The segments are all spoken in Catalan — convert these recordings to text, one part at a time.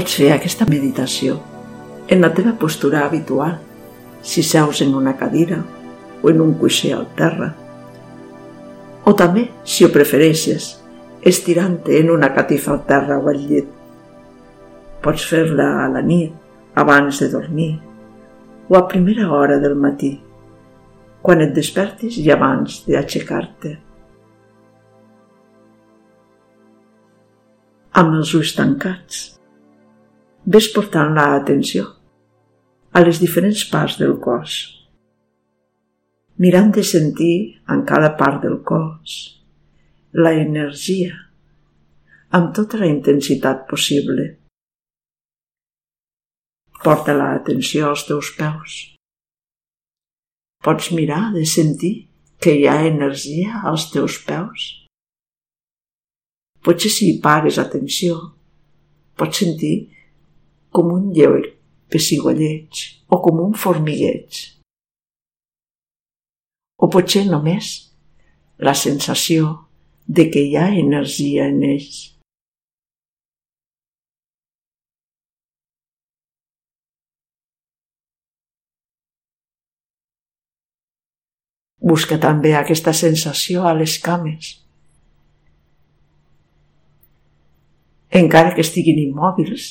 Pots fer aquesta meditació en la teva postura habitual, si seus en una cadira o en un coixer al terra. O també, si ho prefereixes, estirant-te en una catifa al terra o al llit. Pots fer-la a la nit, abans de dormir, o a primera hora del matí, quan et despertis i abans d'aixecar-te. Amb els ulls tancats, ves portant la atenció a les diferents parts del cos, mirant de sentir en cada part del cos la energia amb tota la intensitat possible. Porta l'atenció als teus peus. Pots mirar de sentir que hi ha energia als teus peus? Potser si hi pares atenció, pots sentir com un lleu pessigolleig o com un formigueig. O potser només la sensació de que hi ha energia en ells. Busca també aquesta sensació a les cames. Encara que estiguin immòbils,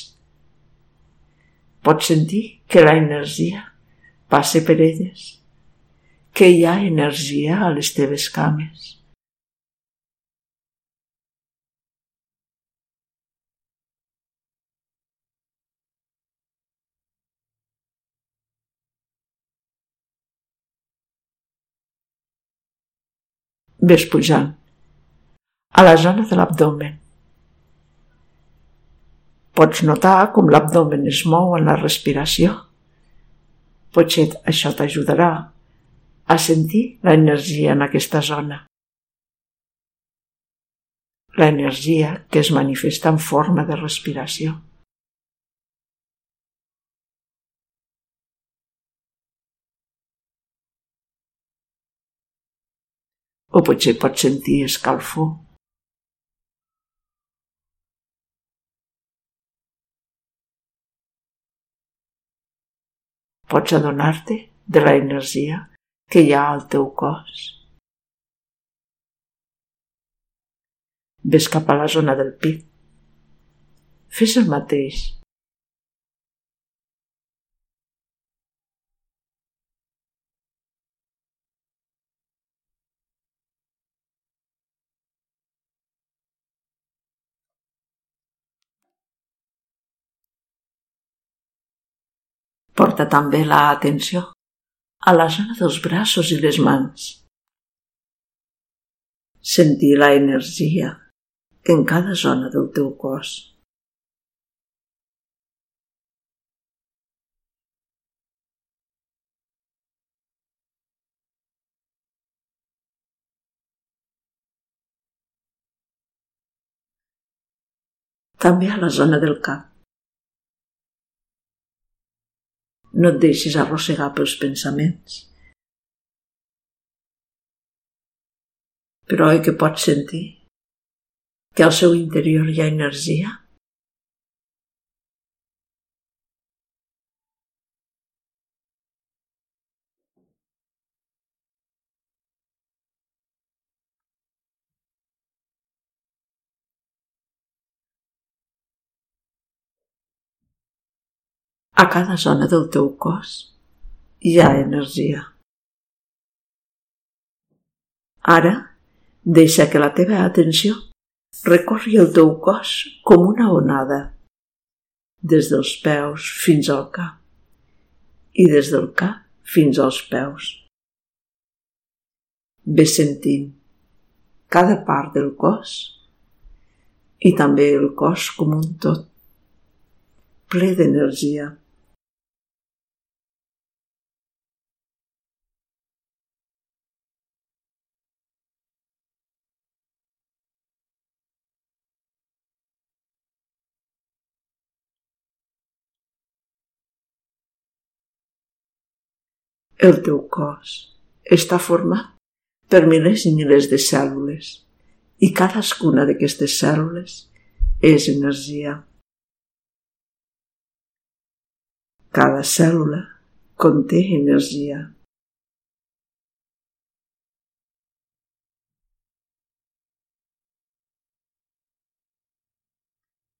pots sentir que la energia passa per elles, que hi ha energia a les teves cames. ves pujant a la zona de l'abdomen. Pots notar com l'abdomen es mou en la respiració. Potser això t'ajudarà a sentir l'energia en aquesta zona. L'energia que es manifesta en forma de respiració. o potser pots sentir escalfor. Pots adonar-te de la energia que hi ha al teu cos. Ves cap a la zona del pit. Fes el mateix Porta també la atenció a la zona dels braços i les mans. Sentir la energia en cada zona del teu cos. També a la zona del cap. No et deixis arrossegar pels pensaments. Però oi que pots sentir que al seu interior hi ha energia? A cada zona del teu cos hi ha energia. Ara, deixa que la teva atenció recorri el teu cos com una onada, des dels peus fins al cap i des del cap fins als peus. Ve sentint cada part del cos i també el cos com un tot, ple d'energia. El teu cos està format per milers i milers de cèl·lules i cadascuna d'aquestes cèl·lules és energia. Cada cèl·lula conté energia.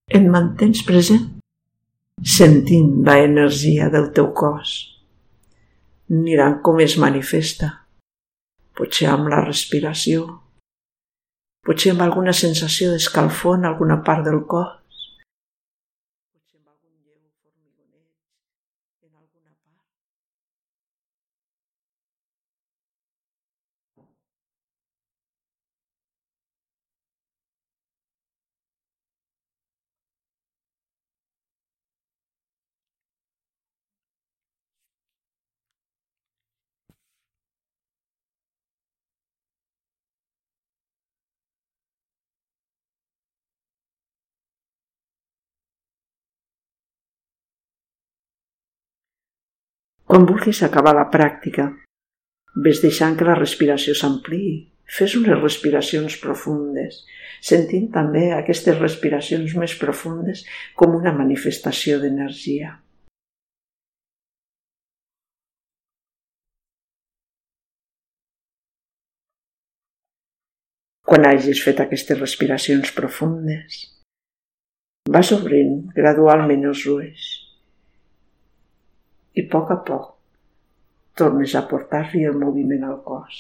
Et mantens present sentint la energia del teu cos, mirant com es manifesta, potser amb la respiració, potser amb alguna sensació d'escalfor en alguna part del cos, Quan vulguis acabar la pràctica, ves deixant que la respiració s'ampliï. Fes unes respiracions profundes, sentint també aquestes respiracions més profundes com una manifestació d'energia. Quan hagis fet aquestes respiracions profundes, vas obrint gradualment els ulls i a poc a poc tornes a portar-li el moviment al cos.